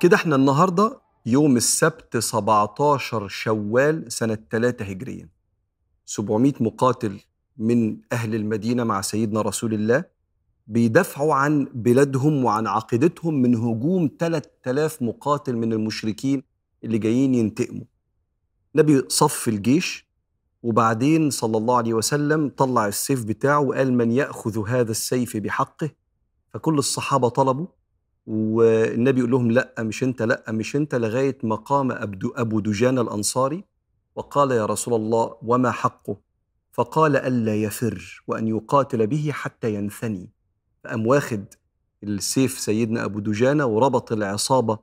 كده إحنا النهارده يوم السبت 17 شوال سنة 3 هجريا 700 مقاتل من أهل المدينة مع سيدنا رسول الله بيدافعوا عن بلادهم وعن عقيدتهم من هجوم 3000 مقاتل من المشركين اللي جايين ينتقموا. النبي صف الجيش وبعدين صلى الله عليه وسلم طلع السيف بتاعه وقال من يأخذ هذا السيف بحقه. فكل الصحابة طلبوا والنبي يقول لهم لأ مش أنت لأ مش أنت لغاية ما قام أبو دجان الأنصاري؟ وقال يا رسول الله وما حقه؟ فقال ألا يفر وأن يقاتل به حتى ينثني. فقام واخد السيف سيدنا أبو دجانه وربط العصابة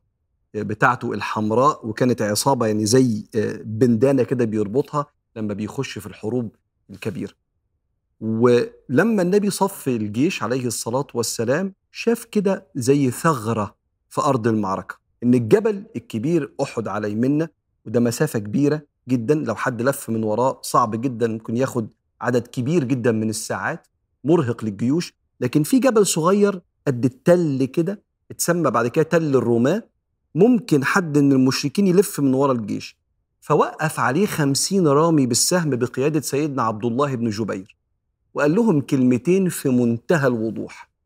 بتاعته الحمراء وكانت عصابة يعني زي بندانة كده بيربطها لما بيخش في الحروب الكبيرة. ولما النبي صف الجيش عليه الصلاة والسلام شاف كده زي ثغرة في أرض المعركة إن الجبل الكبير أحد على يمنا وده مسافة كبيرة جدا لو حد لف من وراه صعب جدا ممكن ياخد عدد كبير جدا من الساعات مرهق للجيوش لكن في جبل صغير قد التل كده اتسمى بعد كده تل الروماة ممكن حد من المشركين يلف من ورا الجيش. فوقف عليه خمسين رامي بالسهم بقيادة سيدنا عبد الله بن جبير وقال لهم كلمتين في منتهى الوضوح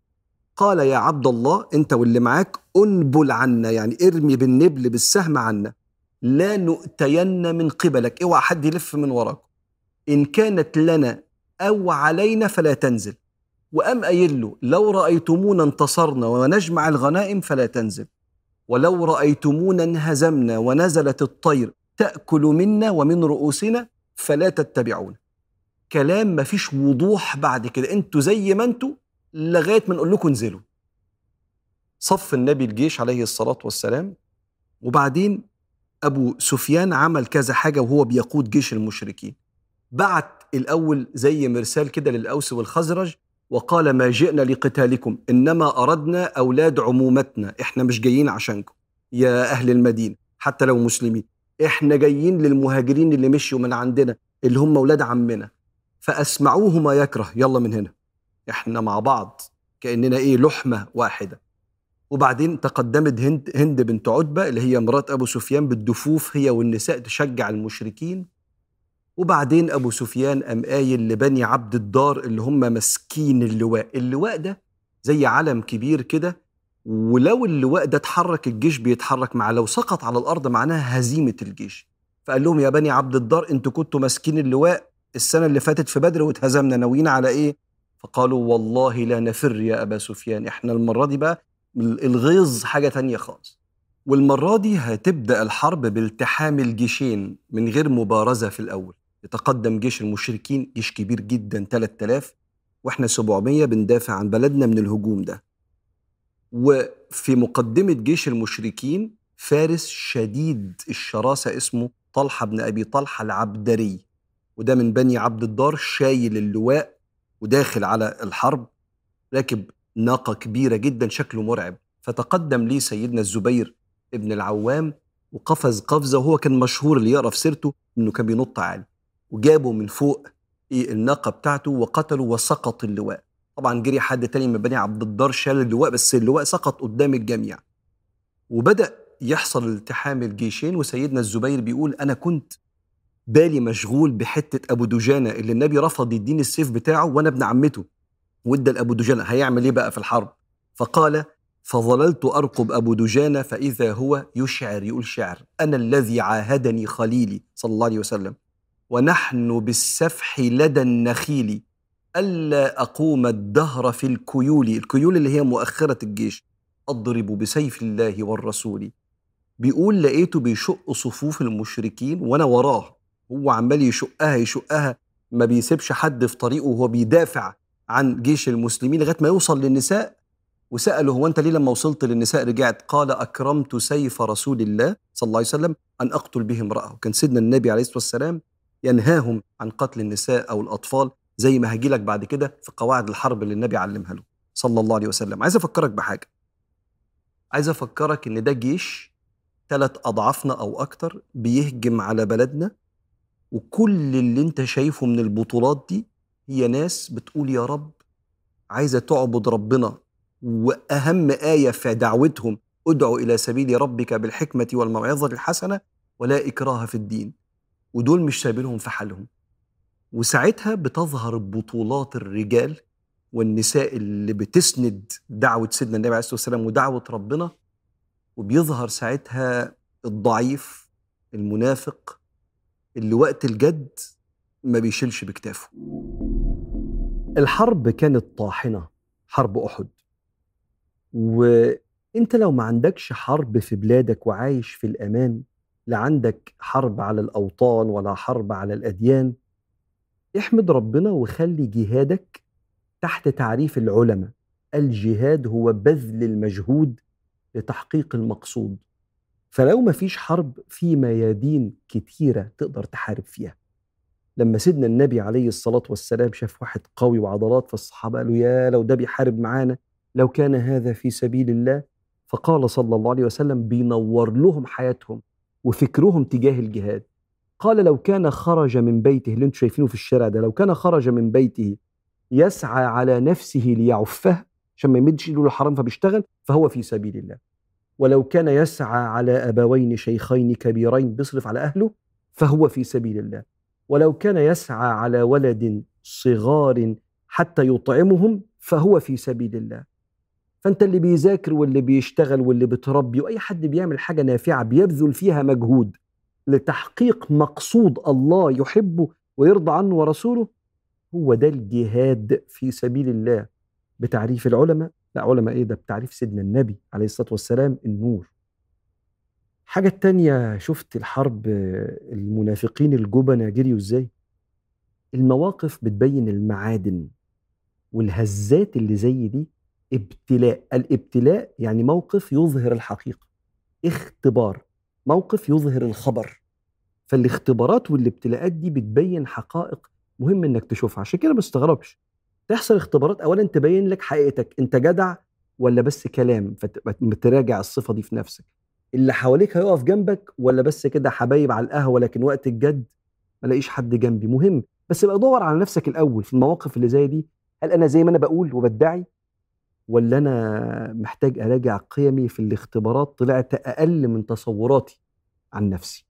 قال يا عبد الله انت واللي معاك انبل عنا يعني ارمي بالنبل بالسهم عنا. لا نؤتين من قبلك. اوعى حد يلف من وراك إن كانت لنا أو علينا فلا تنزل. وأم قايل له لو رأيتمونا انتصرنا ونجمع الغنائم فلا تنزل. ولو رأيتمونا انهزمنا ونزلت الطير تأكل منا ومن رؤوسنا فلا تتبعون كلام مفيش وضوح بعد كده. أنتوا زي ما أنتوا لغاية ما نقول لكم انزلوا. صف النبي الجيش عليه الصلاة والسلام وبعدين أبو سفيان عمل كذا حاجة وهو بيقود جيش المشركين. بعت الأول زي مرسال كده للأوس والخزرج وقال ما جئنا لقتالكم إنما أردنا أولاد عمومتنا إحنا مش جايين عشانكم. يا أهل المدينة حتى لو مسلمين إحنا جايين للمهاجرين اللي مشوا من عندنا اللي هم أولاد عمنا. فاسمعوه ما يكره يلا من هنا. إحنا مع بعض كأننا إيه لحمة واحدة. وبعدين تقدمت هند هند بنت عتبة اللي هي مرات أبو سفيان بالدفوف هي والنساء تشجع المشركين. وبعدين أبو سفيان قام قايل لبني عبد الدار اللي هم ماسكين اللواء. اللواء ده زي علم كبير كده ولو اللواء ده اتحرك الجيش بيتحرك معاه. لو سقط على الأرض معناها هزيمة الجيش. فقال لهم يا بني عبد الدار أنتوا كنتوا ماسكين اللواء السنة اللي فاتت في بدر واتهزمنا ناويين على إيه؟ فقالوا والله لا نفر يا أبا سفيان إحنا المرة دي بقى الغيظ حاجة تانية خالص. والمرة دي هتبدأ الحرب بالتحام الجيشين من غير مبارزة في الأول. يتقدم جيش المشركين جيش كبير جدا 3000 وإحنا 700 بندافع عن بلدنا من الهجوم ده. وفي مقدمة جيش المشركين فارس شديد الشراسة اسمه طلحة بن أبي طلحة العبدري. وده من بني عبد الدار شايل اللواء وداخل على الحرب راكب ناقة كبيرة جدا شكله مرعب. فتقدم لي سيدنا الزبير ابن العوام وقفز قفزة وهو كان مشهور اللي يقرأ في سيرته إنه كان بينط عالي. وجابه من فوق إيه الناقة بتاعته وقتله وسقط اللواء. طبعا جري حد تاني من بني عبد الدار شال اللواء بس اللواء سقط قدام الجميع. وبدأ يحصل التحام الجيشين وسيدنا الزبير بيقول أنا كنت بالي مشغول بحتة أبو دجانة اللي النبي رفض يديني السيف بتاعه وأنا ابن عمته. وادى لابو دجانة هيعمل إيه بقى في الحرب؟ فقال فظللت أرقب أبو دجانة فإذا هو يشعر يقول شعر أنا الذي عاهدني خليلي صلى الله عليه وسلم. ونحن بالسفح لدى النخيل ألا أقوم الدهر في الكيول الكيول اللي هي مؤخرة الجيش. أضرب بسيف الله والرسول بيقول لقيته بيشق صفوف المشركين وأنا وراه هو عمال يشقها يشقها ما بيسيبش حد في طريقه وهو بيدافع عن جيش المسلمين لغاية ما يوصل للنساء. وسأله هو أنت ليه لما وصلت للنساء رجعت؟ قال أكرمت سيف رسول الله صلى الله عليه وسلم أن أقتل به امرأة. وكان سيدنا النبي عليه الصلاة والسلام ينهاهم عن قتل النساء أو الأطفال زي ما هجي لك بعد كده في قواعد الحرب اللي النبي علمها له صلى الله عليه وسلم. عايز أفكرك بحاجة. عايز أفكرك إن ده جيش ثلاث أضعافنا أو أكتر بيهجم على بلدنا وكل اللي انت شايفه من البطولات دي هي ناس بتقول يا رب عايزة تعبد ربنا. وأهم آية في دعوتهم ادعو إلى سبيل ربك بالحكمة والموعظة الحسنة ولا إكراه في الدين. ودول مش سايبينهم في حالهم. وساعتها بتظهر بطولات الرجال والنساء اللي بتسند دعوة سيدنا النبي عليه الصلاة والسلام ودعوة ربنا. وبيظهر ساعتها الضعيف المنافق اللي وقت الجد ما بيشيلش بكتافه. الحرب كانت طاحنة حرب أحد. وأنت لو ما عندكش حرب في بلادك وعايش في الأمان لا عندك حرب على الأوطان ولا حرب على الأديان احمد ربنا وخلي جهادك تحت تعريف العلماء. الجهاد هو بذل المجهود لتحقيق المقصود. فلو ما فيش حرب في ميادين كتيرة تقدر تحارب فيها. لما سيدنا النبي عليه الصلاة والسلام شاف واحد قوي وعضلات فالصحابة قالوا يا لو ده بيحارب معانا لو كان هذا في سبيل الله فقال صلى الله عليه وسلم بينور لهم حياتهم وفكرهم تجاه الجهاد. قال لو كان خرج من بيته اللي أنتم شايفينه في الشارع ده لو كان خرج من بيته يسعى على نفسه ليعفه عشان ما يمدش ايده الحرام فبيشتغل فهو في سبيل الله. ولو كان يسعى على أبوين شيخين كبيرين بيصرف على أهله فهو في سبيل الله. ولو كان يسعى على ولد صغار حتى يطعمهم فهو في سبيل الله. فأنت اللي بيذاكر واللي بيشتغل واللي بتربي وأي حد بيعمل حاجة نافعة بيبذل فيها مجهود لتحقيق مقصود الله يحبه ويرضى عنه ورسوله هو ده الجهاد في سبيل الله. بتعريف العلماء لا علماء إيه؟ ده بتعريف سيدنا النبي عليه الصلاة والسلام النور. حاجة التانية شفت الحرب المنافقين الجبنة جريوا إزاي؟ المواقف بتبين المعادن والهزات اللي زي دي ابتلاء. الابتلاء يعني موقف يظهر الحقيقة اختبار موقف يظهر الخبر. فالاختبارات والابتلاءات دي بتبين حقائق مهم إنك تشوفها عشان كده ما تستغربش. تحصل اختبارات اولا تبين لك حقيقتك أنت جدع ولا بس كلام؟ فتراجع الصفة دي في نفسك. اللي حواليك هيقف جنبك ولا بس كده حبايب على القهوة لكن وقت الجد ما لاقيش حد جنبي. مهم بس ابقى دور على نفسك الأول في المواقف اللي زي دي. هل أنا زي ما أنا بقول وبدعي؟ ولا أنا محتاج أراجع قيمي في الاختبارات؟ طلعت أقل من تصوراتي عن نفسي.